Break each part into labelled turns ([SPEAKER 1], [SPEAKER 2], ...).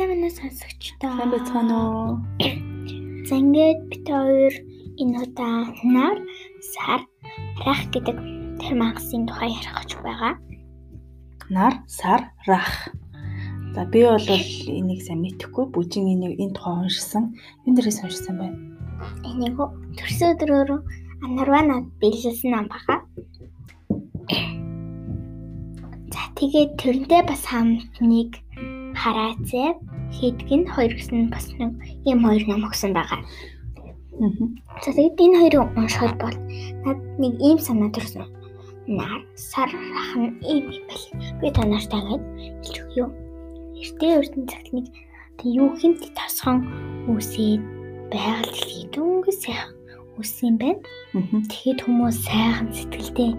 [SPEAKER 1] сайн байна уу сонсогчдоо?
[SPEAKER 2] Сайн байцгаана уу?
[SPEAKER 1] За ингээд бид хоёр энэ удаа нар сар рах гэдэг тэр магасын тухай ярих гэж байгаа.
[SPEAKER 2] Нар сар рах. За би бол энийг сайн мэдэхгүй бүжин энийг энэ тухай уншсан. Энд дээрээс уншсан байна.
[SPEAKER 1] Энийг төрсөн өдрөөр анарваа над биелсэн ам бага. За тэгээд тэрнтэй бас хамт нэг хараацээ хийдэг нь хоёр гэсэн бас нэг ийм хоёр ном өгсөн байгаа. За тэгээд энэ хоёрыг уншихад бол над нэг ийм санаа төрсөн. Нар сар рахан ийм юм байл. Би танартай гээд хэлж өг юу. Эртний өртөн цагт нэг юу хинт тасхан үсээд байгаль дэлхий дөнгөж сайхан үссэн байна. Тэгэхэд хүмүүс сайхан сэтгэлдээ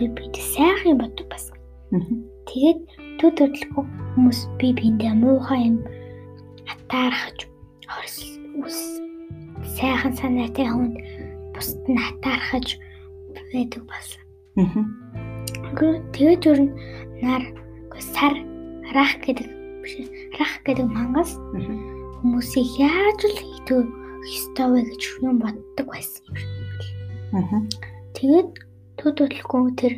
[SPEAKER 1] би бид сайхан боддог бас. Тэгээд төд төрлөхгүй хүмүүс би биэндээ муухай юм атаархаж хорс үс сайхан санаатай хүнд бусд нь атаархаж байдаг бас. Тэгээд өөр нь нар сар рах гэдэг биш рах гэдэг мангас хүмүүсийг яаж л хийдэг ёстой вэ гэж юм боддог байсан юм. Тэгээд төд төрлөхгүй тэр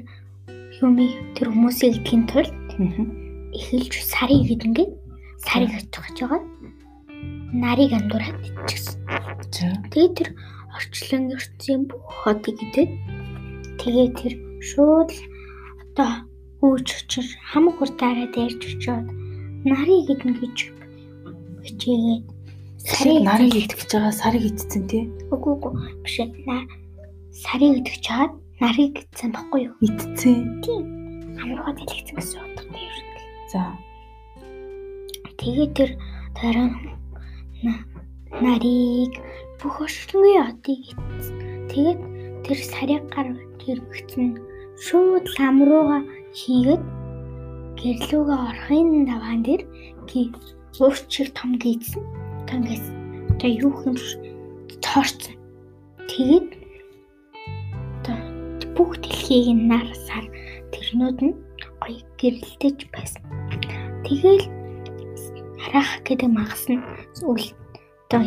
[SPEAKER 1] юмыг тэр хүмүүсийг гэдгийн тулд эхэлж сарыг гэдэг сарыг очих гэж байгаа. Нарыг андуураад ичсэн. Тэгээд тэр орчлон ертөнцийн бүх хотыг гэдэг. Тэгээд тэр шууд одоо үүч очир хамаг хурдаараа дээрж очиод нарыг гэдэг гэж хичээгээд
[SPEAKER 2] сарыг нарыг идэх гэж байгаа сарыг идсэн тий.
[SPEAKER 1] Үгүй үгүй биш наа сарыг идэх чаад нарыг идсэн баггүй юу?
[SPEAKER 2] Идсэн.
[SPEAKER 1] Тийм. Амархад хэлчихсэн гэсэн утгатай юм шиг.
[SPEAKER 2] За.
[SPEAKER 1] Тэгээд тэр дараа нарыг бүх орчлонгийн одыг идсэн. Тэгээд тэр сарыг гар хэрэгцэн шууд лам руугаа хийгээд гэрлүүгээ орохын даваан дээр уурчиг том гийдсэн. Тангас одоо юу юм тоорцсон. Тэгээд одоо бүх дэлхийг нар сар тэрнүүд нь гоё гэрэлтэж байсан. Тэгэл харах гэдэг магас нь үл одоо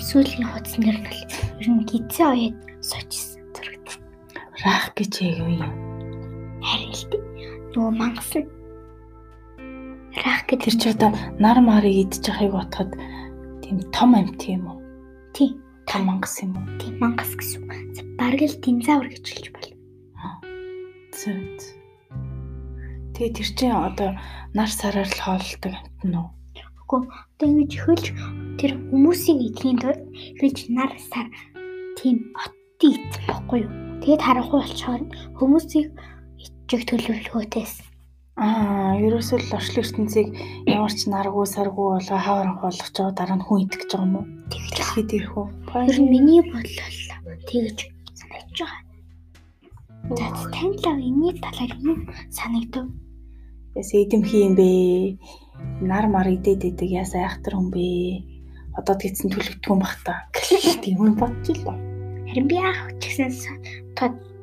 [SPEAKER 1] сүүлийн хуудас нэр нь ер нь гизээ оёд сочсон зурагт.
[SPEAKER 2] Рах гэж юу юм?
[SPEAKER 1] Дээ. Нөгөө мангас нь рах гэдэг
[SPEAKER 2] Тэр чи одоо нар марыг идчих байгааг бодоход тийм том амт юм уу?
[SPEAKER 1] Тийм.
[SPEAKER 2] Том мангас юм уу?
[SPEAKER 1] Тийм мангас гэсэн. Бараг л динозавр гэж хэлж байна.
[SPEAKER 2] Зөв. Тэгээ тэр чинь одоо нар сараар л хооллдог амт нь уу?
[SPEAKER 1] Үгүй одоо ингэж хөлж тэр хүмүүсийн эдгийн тулд хөлж нар сар тийм оттын эцэн баггүй юу? Тэгэд харахгүй болчоор хүмүүсийг ичиг төлөвлөгөөтэйс.
[SPEAKER 2] Аа, ерөөсөө л орчлон ертөнцийг ямар ч наргуу саргуу болго хавран болгож байгаа дараа нь хүн идэх гэж байгаа юм уу?
[SPEAKER 1] Тэгж
[SPEAKER 2] Хэд ирэх үү?
[SPEAKER 1] ер нь миний бодлол тэгж санагдаж байгаа. За танилаа энэний талаар юу санагдав?
[SPEAKER 2] Ясаа эдэмхий юм бэ? Нар мар идээд идэг ясаа айхтар хүн бэ? Одоо тэгсэн төлөвдгөн бах та. Тийм юм бодчих л.
[SPEAKER 1] Харин би яах вэ гэсэн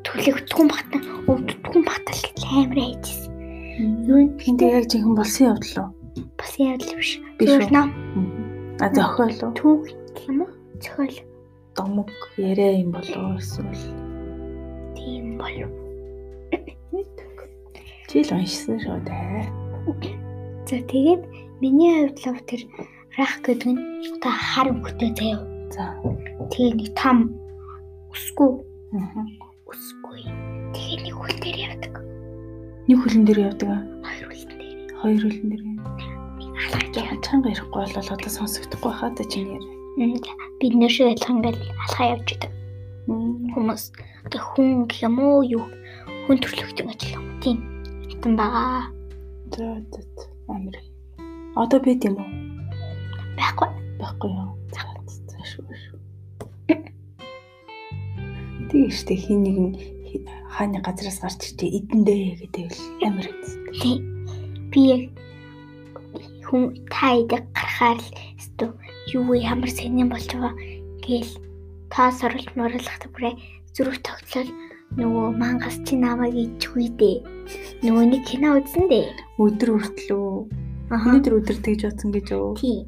[SPEAKER 1] төлөвдгөн багтаа өвддгөн багтаа л амар хайжсэн.
[SPEAKER 2] Юу тэндээ яг жинхэнэ болсон явдал уу?
[SPEAKER 1] Бас яавал биш. Зүгээр ном
[SPEAKER 2] А зохиол уу?
[SPEAKER 1] түүх юм уу? Зохиол
[SPEAKER 2] Домог яриа юм болоо эсвэл
[SPEAKER 1] тийм болов.
[SPEAKER 2] чи л уншсан шүү дээ.
[SPEAKER 1] За тэгээд миний хувьд л тэр рах гэдэг нь одоо хар өгтэй заяа.
[SPEAKER 2] За.
[SPEAKER 1] Тэгээ нэг том өсгөө
[SPEAKER 2] Аа.
[SPEAKER 1] өсгөө. Тэгээ нэг хөл дээр явдаг.
[SPEAKER 2] Нэг хөлн дээр явдаг аа.
[SPEAKER 1] Хоёр хөл дээр.
[SPEAKER 2] Хоёр хөлн дээр.
[SPEAKER 1] Алхаж
[SPEAKER 2] чанга ярихгүй бол одоо сонсогдохгүй хаа та чинь яар.
[SPEAKER 1] бид нэр шиг адилхан ингээл алхаа явж идэг. Хүмүүс одоо хүн гэх юм уу юу хүн төрлөختөн ажил юм. Тийм. Хитэн байгаа.
[SPEAKER 2] За за амир. Одоо бид юм уу?
[SPEAKER 1] Байхгүй.
[SPEAKER 2] Байхгүй юу? За за шүү. Тэгээ штэ хин нэг нь хааны газраас гарч ичээ идэндээ гэдэг л амир.
[SPEAKER 1] Тийм. Би яг хүн та идэх гарахаар л өстө юу ямар сэнэн болж байгаа гээл та соролт морлохт бүрээ зүрх тогтлол нөгөө мангас чи намайг ичих үү дээ. Нөгөө нэг кино үзсэн дээ.
[SPEAKER 2] Өдөр хүртлөө Өнөөдөр өдөр тэгж бодсон гэж юу?
[SPEAKER 1] Тий.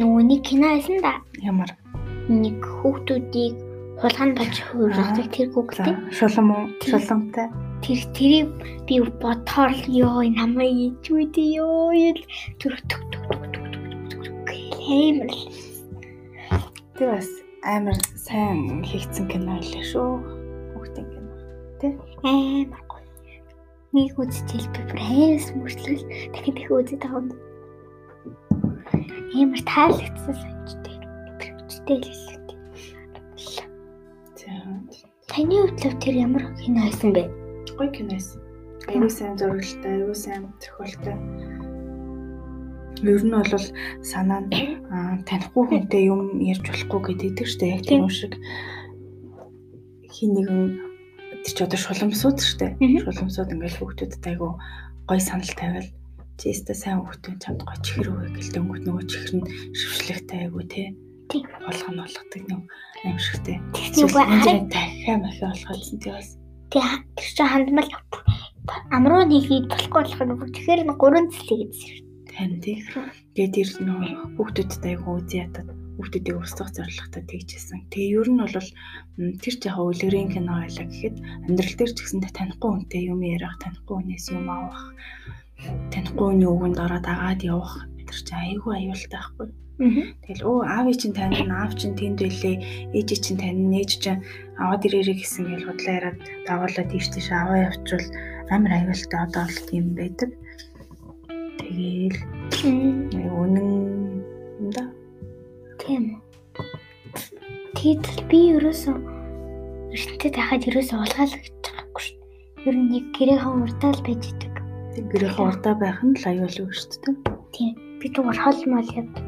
[SPEAKER 1] Нөгөө нэг кино байсан да.
[SPEAKER 2] Ямар?
[SPEAKER 1] Нэг хүүхдүүдийг хулганд болж хөрөлдөг тэр хүүхдээ.
[SPEAKER 2] Шулам уу? Шуламтай.
[SPEAKER 1] Тэр тэрийг би бодохоор л ёо намайг ичвэдэ ёо ил түр түр түр түр хэмэл.
[SPEAKER 2] Тэр бас амар сайн хийгдсэн кино байлаа шүү. Тэ?
[SPEAKER 1] Амар гоё. Нэг үзчихэл би бүр хайс мөрчлөл дахин их үзээд байгаа юм. Амар таалагдсан санжтэй. Үстэй л хэлээ. Таны хувьд тэр ямар кино байсан бэ?
[SPEAKER 2] Гоё кино байсан. Аюу сайн зурагтай, аюу сайн зохиолтой. Ер нь бол санаа нь танихгүй хүнтэй юм ярьж болохгүй гэдэг дээ. Яг тийм шиг хин нэгэн тэр ч одоо шуламсууд шүү дээ. Шуламсууд ингээл хүүхдүүдэд айгу гой санал тавиал чистэ сайн хүүхдүүд чамд гой чихэр өгөө гэлтэй өнгөт нөгөө чихэр нь шившлэгтэй тий.
[SPEAKER 1] Тийм.
[SPEAKER 2] Болгоно болгодог нэг аимшигтэй.
[SPEAKER 1] Нөгөө
[SPEAKER 2] харин дахиа махи болгоолсон тий бас.
[SPEAKER 1] Тий тэр чинь хандмал амруу нэгийг болохгүй болох нь тэгэхээр нэг гурван цэлий гэсэн
[SPEAKER 2] тань тий. Тэгээд тэр нөгөө хүүхдүүдэд айгу үзий ятад хүүхдүүдийг устгах зорилготой тэгжсэн. Тэгээ ер нь бол тэр яг үлгэрийн кино байлаа гэхэд амьдрал дээр ч гэсэндээ танихгүй хүнтэй юм ярих, танихгүй хүнээс юм авах, танихгүй хүний үгэнд ороод агаад явах тэр чинь айгүй аюултай байхгүй. Тэгэл өө аавын чинь тань, аав чинь тэнд байлээ, ээж чинь тань, ээж чинь аваад ирээрэй гэсэн гэж бодлоо яриад дагуулад тийш тийш аваа явуучвал амар аюултай одоо бол тийм байдаг. Тэгээл үнэн юм да.
[SPEAKER 1] Тийм. Тэгэд би ерөөсөө эртнэд хахад ерөөсөө улгаалгаж байгаагүй шүү дээ. Ер нь нэг гэрээхэн урдаа л байж идэг.
[SPEAKER 2] Тэг гэрээхэн урдаа байх нь л аюулгүй шүү дээ.
[SPEAKER 1] Тийм. Би зүгээр хол мал явдаг.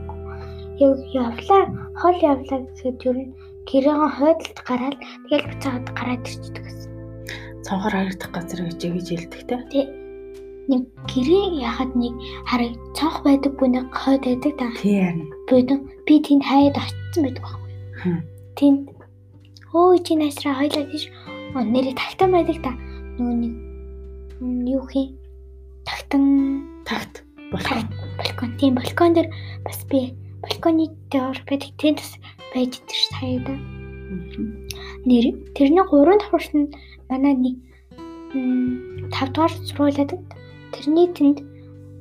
[SPEAKER 1] Яв явлаа, хол явлаа гэхэд ер нь гэрээхэн хойдолд гараад тэгэл буцаад гараад ирчихдэг гэсэн.
[SPEAKER 2] Цонхоор харагдах газар гэж гэж хэлдэг те.
[SPEAKER 1] Тий нэг гэрээ яхад нэг хараг цонх байдаггүй нэг хойд байдаг та.
[SPEAKER 2] Тийм.
[SPEAKER 1] Бодон би тэнд хаяад очсон байдаг байхгүй. Тэнд өө чи насраа хоёлаа тийш нэрээ тагтан байдаг та. Нөгөө нэг юу хий тагтан
[SPEAKER 2] тагт балкон
[SPEAKER 1] балкон тийм балкон дээр бас би балконы дээр байдаг тэнд бас байж идэж хаяад. Нэр тэрний гурван давхарт нь манай нэг 5 дугаар сургуулиуд Тэрний тэнд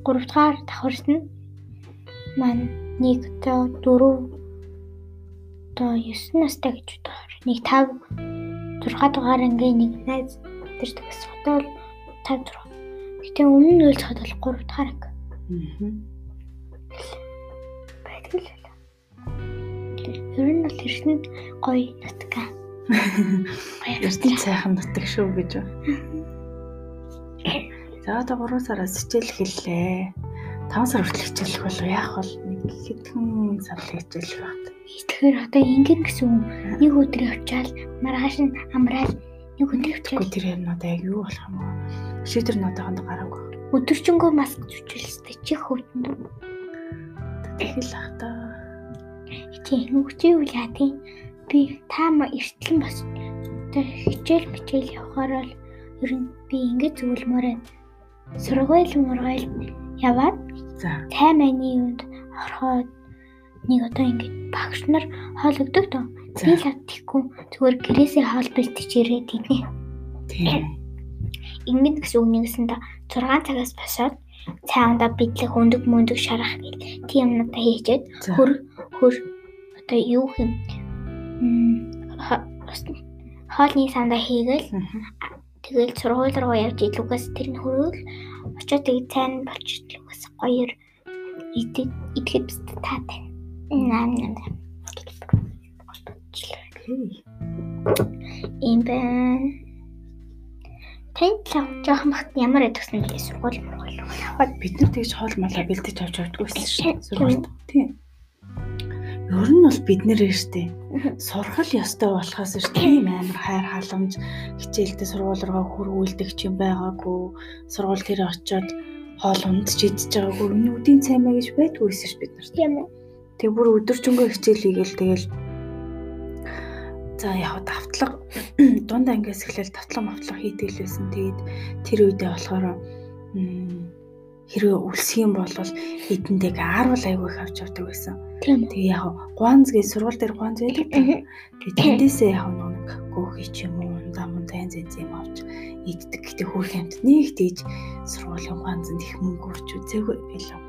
[SPEAKER 1] 3 дугаар давхарт нь маань нэг одоо 4 одоо 9 настай гэж бодохоор нэг 5 6 дугаар ангийн нэг найз тэр төгс хотол 5 6. Гэтэ өмнө нь үйлч хотол 3 дугаар анги. Аа. Байдаг л. Ер нь бол эртний гоё нутгаа.
[SPEAKER 2] Эртний сайхан нутаг шүү гэж. За одоо 3 сараас хичээл эхэллээ. 5 сар хүртэл хичээлэх болов яах бол нэг хэдхэн сар хичээлэх багт.
[SPEAKER 1] Тэгэхээр одоо ингэн гэсэн үг. Нэг өдөр явчаал маргааш нь амраал нэг өдөр явчаал.
[SPEAKER 2] Тэр юм одоо яг юу болох юм бэ? Шийдэр нь одоо хонд гараагүй.
[SPEAKER 1] Өдөржингөө маск зүчээлстэй чи хөвдөнд.
[SPEAKER 2] Тэгэл ах та.
[SPEAKER 1] Чи хөвчий үл яа тийм би таама эртлэн бас тэр хичээл мичээл явахаар л ер нь би ингэж зөвлөмөр байна сургууль мургайл яваад
[SPEAKER 2] за.
[SPEAKER 1] Тайманы юунд ороход нэг одоо ингэ багш нар хоол өгдөг тоо. Би л авдаггүй. Зүгээр гэрээсээ хоол бэлтэж ирээд иднэ.
[SPEAKER 2] Тийм.
[SPEAKER 1] Ингэн гэсэн үг нэгсэн да 6 цагаас босоод цаанда бидлэг өндөг мөндөг шарах гэл тийм юмнуудаа хийчээд хөр хөр одоо юу юм? Хоолны сандаа хийгээл Тэгэл сургууль руу явж илүүгээс тэр нь хөрөөл очоод тэгээ цайн болж илүүгээс гоёор идэхэд идэхэд биз таатай. Нам нам. Ийм байна. Танд л жоохон бахт ямар ядгсан бэ сургууль.
[SPEAKER 2] Хаад бид нар тэгж хоол малаа бэлдэж авч явдгүйсэн шин сургууль. Тийм. Ер нь бол бид нэр штэ сурхал ёстой болохоос ш тийм амар хайр халамж хичээлдээ сургууль руу хөрвүүлдэг ч юм байгаагүй. Сургууль дээр очиод хоол ундж идэж байгаагүй. Миний үдийн цаймаа гэж байдгүйсэн ш бид нар
[SPEAKER 1] тийм үү
[SPEAKER 2] тэг бүр өдөржингөө хичээл хийгээл тэгэл за яг давтлага дунд ангиас эхлээл давтлага мавтлага хийдэг л байсан тэгээд тэр үедээ болохоор хэрвээ үлсэх юм бол эдэндээ аарвал айгүй их авч явдаг байсан. Тэгээ яг гуанзгийн сургууль дээр гуанз байдаг. Тэгээ тэндээсээ яг нэг гөөхий ч юм уу ундаа мундаа янз янз юм авч иддэг. Гэтэ хөөх юмт нэг тийж сургуулийн гуанзанд их мөнгө өрч үзээгүй билүү.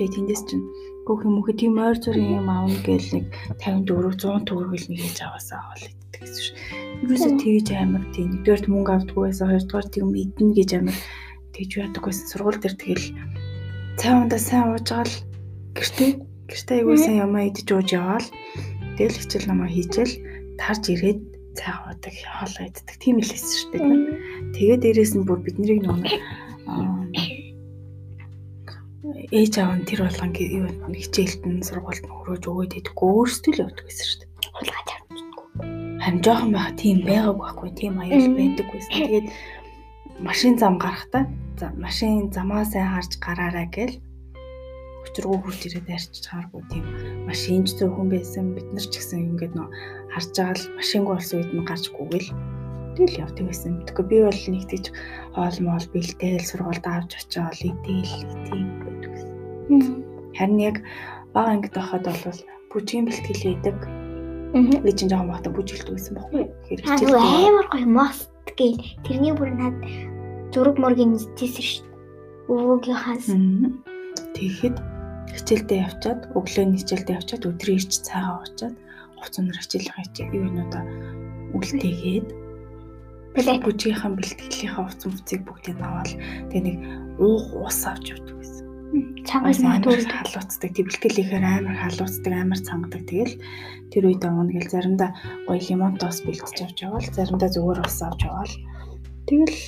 [SPEAKER 2] Тэгээ тэндээс чинь гөөх юм уу тийм ойр зүрийн юм аавна гээл нэг 54 100 төгрөгөл нэг хийж аваасаа авал иддэг гэсэн шүү. Юусе тэгж амар тийм нэгдүгээр мөнгө авдаггүй байсан хоёрдугаар тийм идэнэ гэж амар тэгж яадаг байсан сургууль дээр тэгэл цай ундаа сайн уужгаал гэртээ гэртээ аягүй сайн ямаа идэж ууж яваал тэгэл хичээл намаа хийчихэл тарж ирээд цай уудаг хоолоо иддэг тийм л хэлсэн шүү дээ. Тэгээд дээрэс нь бүр бид нарыг нөгөө ээж аав нь тэр болгон юу хичээлд нь сургуульд нь хөрөөж өгөөд идэггүй өөрсдөө л явдаг байсан шүү дээ.
[SPEAKER 1] Хулгай тавьчихгүй.
[SPEAKER 2] Харин жоохон байха тийм байгаагүй байхгүй тийм аюул байдаг байсан. Тэгээд машин зам гарахтаа за машин замаа сайн харж гараарай гэл өчргөө хурж ирээд арчиж чааргүй тийм машинч зөвхөн байсан бид нар ч гэсэн ингээд нөө харж байгаа л машингүй болсон үед нь гарч гүгэл тэгэл явдаг байсан. Тэгэхгүй би бол нэг тийж хоол моол бэлдээл сургуульд авч очиод идээл тийм байдаг байсан. Харин яг бага ангид байхад бол бүжгийн бэлтгэл хийдэг. Би чинь жоохон багтаа бүжгэлдэг байсан байхгүй.
[SPEAKER 1] Тэгэхээр амар гоё мост гээл тэрний бүр над зураг мөргийн нэжсэн шүү дээ. Өвөгийн хаас.
[SPEAKER 2] Тэгэхэд хичээлдээ явчаад өглөө хичээлдээ явчаад өдрийн ирч цаагаа уучаад хувц өнөр хичээл юу юм одоо үлдээгээд Бэлэг бүжгийнхэн бэлтгэлийнхаа хувц мөцийг бүгдийг аваад тэгээ нэг уух ус авч явдаг байсан.
[SPEAKER 1] Чангаас магадгүй
[SPEAKER 2] халууцдаг. Тэг бэлтгэлийнхээр амар халууцдаг, амар цангадаг. Тэгэл тэр үед авна гэл заримдаа гоё лимонтоос бэлтэж авч явал, заримдаа зүгээр ус авч явал. Тэгэл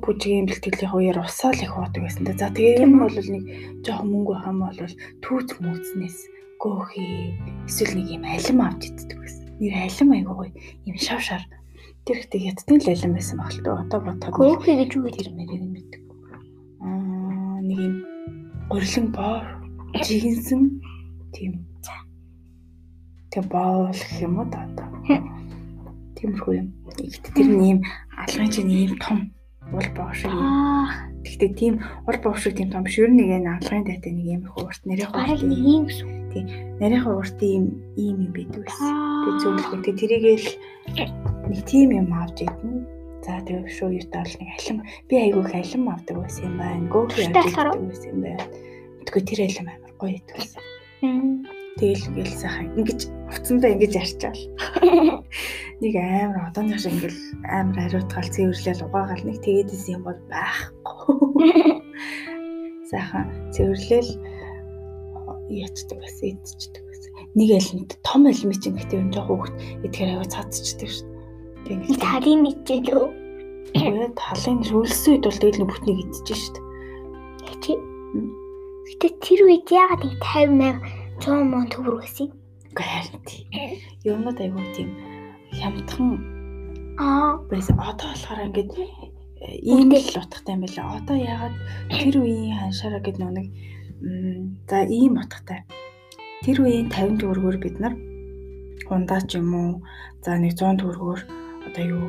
[SPEAKER 2] бүжгийн бэлтгэлийн үеэр усаал их уудаг байсан. За тэгээ юм бол нэг жоохон мөнгө хам бол түүц мүүцнээс гөөхий эсвэл нэг юм алим авч иддэг байсан. Нэр алим айгуу гоё юм шав шар. Тэр ихтэй ядтын л алим байсан баг л тоо. Одоо бодоход
[SPEAKER 1] гөөхий гэж
[SPEAKER 2] тэр мэрийг нь мэддэг. Гурилан боор жигэнсэн тийм тэг боол гэх юм уу да. Тиймэрхүү юм. Ихт тэр нь ийм алгын чинь ийм том уул боо шиг юм. Гэхдээ тийм уул боо шиг тийм том биш. Ер нь нэг энэ алгын дайтай нэг их урт нэрийн
[SPEAKER 1] урт. Бараг нэг юм гэсэн.
[SPEAKER 2] Тийм. Нарийн урт ийм ийм юм байдаг байсан. Тэгээ зөвлөгөө. Тэгээ тэрийгээл нэг тийм юм авч идэнэ. За тэгээ шүү юутаа бол нэг алим би айгүй их алим авдаг байсан юм байна. Гоохи авдаг байсан юм байна. Тэгвэл тэр алим амар гоё идэх байсан. Тэгэл ингээл сайхан ингэж уцсандаа ингэж ярьчаал. Нэг амар одооны шиг ингээл амар хариутгаал цэвэрлэл угаагаал нэг тэгээд исэн юм бол байхгүй. Сайхан цэвэрлэл ячдаг байсан, идчихдэг байсан. Нэг алимд том алим чинь гэдэг юм жоо хөөхт идэхээр аяа цаацчдаг шүү дээ.
[SPEAKER 1] Тэгээд талын үү?
[SPEAKER 2] Тэгээд талын өлсөн үед бол тэгэл бүтнийг идчихэж шүү
[SPEAKER 1] дээ. Гэтэ тэр үед яагаад нэг 50 100 мөн төгрөг гэсэн.
[SPEAKER 2] Харин тийм. Юмнууд айгүй тийм хямдхан
[SPEAKER 1] аа
[SPEAKER 2] байсан. Одоо болохоор ингээд ийм л утгатай юм байна. Одоо ягаад тэр үеийн ханшаараа гэд нэг за ийм утгатай. Тэр үеийн 50 төгрөгөөр бид нар хундаач юм уу за нэг 100 төгрөгөөр одоо юу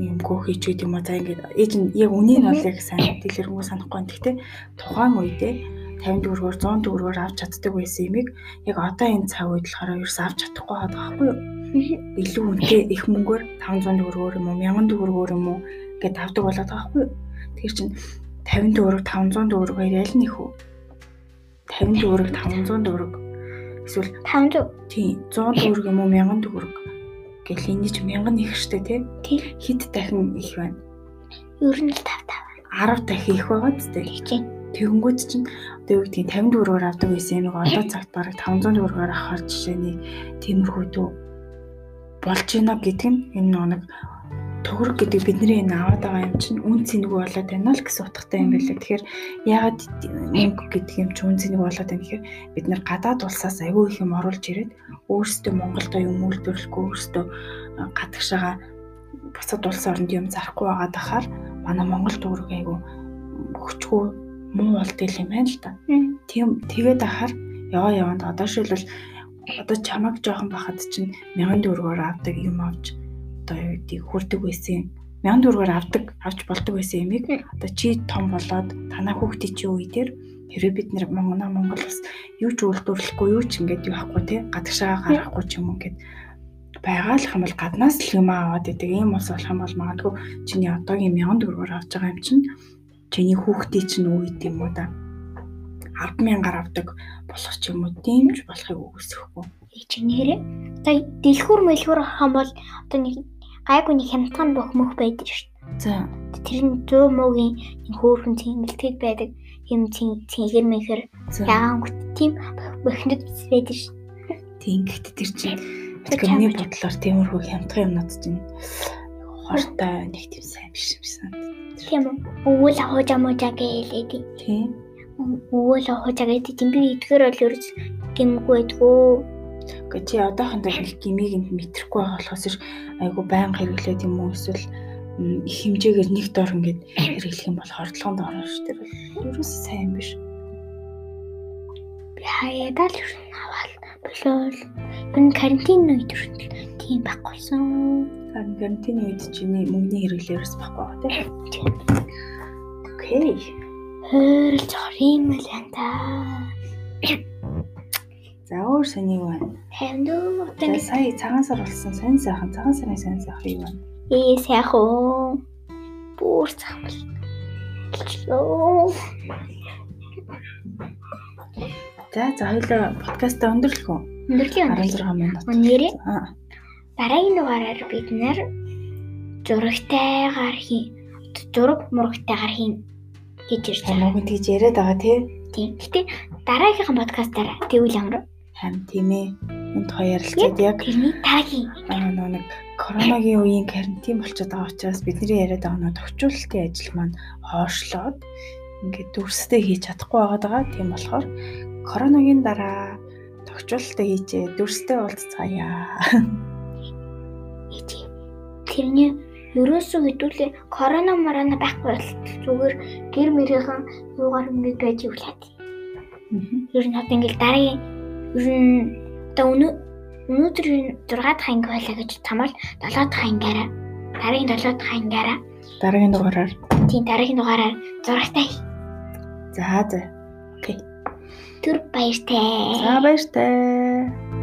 [SPEAKER 2] юм гөөхий ч гэдэг юм уу за ингээд ээж нь яг үнийг нь бол яг сайн дэлгэрэнгүй санахгүй. Гэхдээ тухайн үедээ 50 төгрөгөөр 100 төгрөгөөр авч чаддаг байсан юмыг яг одоо энэ цаг үед болохоор ерөөс авч чадахгүй байгаа байхгүй юу? Илүү үнэтэй их мөнгөөр 500 төгрөгөөр юм уу 1000 төгрөгөөр юм уу гэдээ авдаг болоод байгаа байхгүй юу? Тэгэхээр чинь 50 төгрөг 500 төгрөгөөр ял нэх үү? 50 төгрөг 500 төгрөг эсвэл
[SPEAKER 1] 500
[SPEAKER 2] тийм 100 төгрөг юм уу 1000 төгрөг гэл энэ ч 1000 их штэ тий. Хэд дахин их байна?
[SPEAKER 1] Ер нь л 5
[SPEAKER 2] 5 10 дахин их байгаа ч тий. Тэгэнгүүт чинь одоо юу гэдгийг 50 төгрөгөөр авдаг байсан юм одоо цагт бараг 500 төгрөгөөр авахар жишээний тиймэрхүү дүү болж гинэ гэдэг нь энэ нэг төгрөг гэдэг бидний энэ аваад байгаа юм чинь үн цэнэгүй болоод байна л гэсэн утгатай юм байлаа. Тэгэхээр ягаад мөнгө гэдэг юм чинь үн цэнэгүй болоод байна гэхээр бид нар гадаад улсаас аюу их юм оруулж ирээд өөрсдөө Монголдо юм үйлдвэрлэхгүй өөрсдөө гадагшаага бусад улс оронд юм зарахгүй байгаа дахаар манай Монгол төгрөг аюу хөвчгүй муу болдгийл юм байна л та. Тийм тэгээд ахаар яваа яванд одоо шилбэл одоо чамаг жоохон бахад чинь 1000 төгрөгөөр авдаг юм авч одоо юу гэдэг хүрдэг байсан 1000 төгрөгөөр авдаг авч болдог байсан юмыг одоо чи том болоод танаа хүүхдийн чи үе дээр хэрвээ бид нэр Монгол Монгол бас юу ч үйлдвэрлэхгүй юу ч ингээд юу ахгүй те гадагшаа гарахгүй ч юм уу ингээд байгаалах юм бол гаднаас л юм аваад идэг ийм ус болох юм бол магадгүй чиний одоогийн 1000 төгрөгөөр авч байгаа юм чинь чиний хүүхдийн чинь үед юм уу да. 100000-аар авдаг болох ч юм уу дэмж болохыг үгүйсэхгүй.
[SPEAKER 1] Чинээрээ одоо дэлгүүр мэлгүүр авах юм бол одоо нэг гайгүй нэг хямдхан бөх мөх байдаг шүү дээ.
[SPEAKER 2] За
[SPEAKER 1] тэр нь 100 мөгийн хөөрхөн цэнгэлтэд байдаг юм цэнгэр мэхэр ягаан гүт тийм бөхнөд байдаг шүү.
[SPEAKER 2] Тийм гэхдээ тэр чинь Тэрний бодлоор тиймэрхүү хямдхан юмнууд чинь хортой нэг тийм сайн биш юм сан.
[SPEAKER 1] Тийм үү. Өвөл ахуужа мужаа гэлээ тий.
[SPEAKER 2] Тийм.
[SPEAKER 1] Өвөл ахуужа гэдэг тийм би идэхээр бол ерөөс гимгүй байдгүй.
[SPEAKER 2] Гэхдээ чи одоохондоо нэг гимиг энд мэдрэхгүй байгаа болохоос айгу байн хэрэглээд юм уу эсвэл их хэмжээгээр нэг дор ингээд хэрэглэх юм бол хордлогонд орно шүү дээ. Ерөөс сайн биш.
[SPEAKER 1] Би хаяадаа л аваад болол энэ карантин үед тийм байхгүйсэн.
[SPEAKER 2] Харин карантин үед чиний мөнгөний хэрэглээрээс байхгүй байгаа тийм. Окей.
[SPEAKER 1] Хөрл зорим л янта.
[SPEAKER 2] За өөр сони юу байна?
[SPEAKER 1] Хэмдүү
[SPEAKER 2] одоо сая цагаан сар болсон сонь сайхан цагаан сарын сонь сайхан юу байна?
[SPEAKER 1] Ээ сайхан. Бүр цагаан. Лөө.
[SPEAKER 2] За за хоёлоо подкаста өндөрлөх үү?
[SPEAKER 1] Өндөрлөе
[SPEAKER 2] 16 минут.
[SPEAKER 1] Нэрээ. Дараагийн дугаараар бид нэр зурагтайгаар хийн. Зураг мурагтайгаар хийн гэж ирж
[SPEAKER 2] байгаа. Мөн тэгж яриад байгаа тий.
[SPEAKER 1] Тийм. Гэтэ дараагийнхаа подкастаар тэгвэл ямар
[SPEAKER 2] харин тийм ээ. Энд хоёр ярилцаад яг
[SPEAKER 1] тэрний тагийн
[SPEAKER 2] аа нэг коронагийн үеийн карантин болчиход байгаа учраас бидний яриад байгаа нөө төвчүүлэлтийн ажил маань хоошлоод ингээд дүрстэй хийж чадахгүй байгаа. Тийм болохоор Коронагийн дараа тогтчлолтоо хийжээ. Дүрстэй уулзцаая.
[SPEAKER 1] Тэрний ерөөсөө хэдүүлээ корона марана байхгүй бол зүгээр гэр мэрийнхэн юугаар ингэж байж үлээд. Ер нь одоо ингээл дараагийн ер нь одоо өнөөдөр 6 дахь анги байлаа гэж тамал 7 дахь ангиараа дараагийн 7 дахь ангиараа
[SPEAKER 2] дараагийн дугаараар
[SPEAKER 1] тийм дараагийн дугаараар зурагтай.
[SPEAKER 2] За за.
[SPEAKER 1] Түр баяртай.
[SPEAKER 2] За баяртай.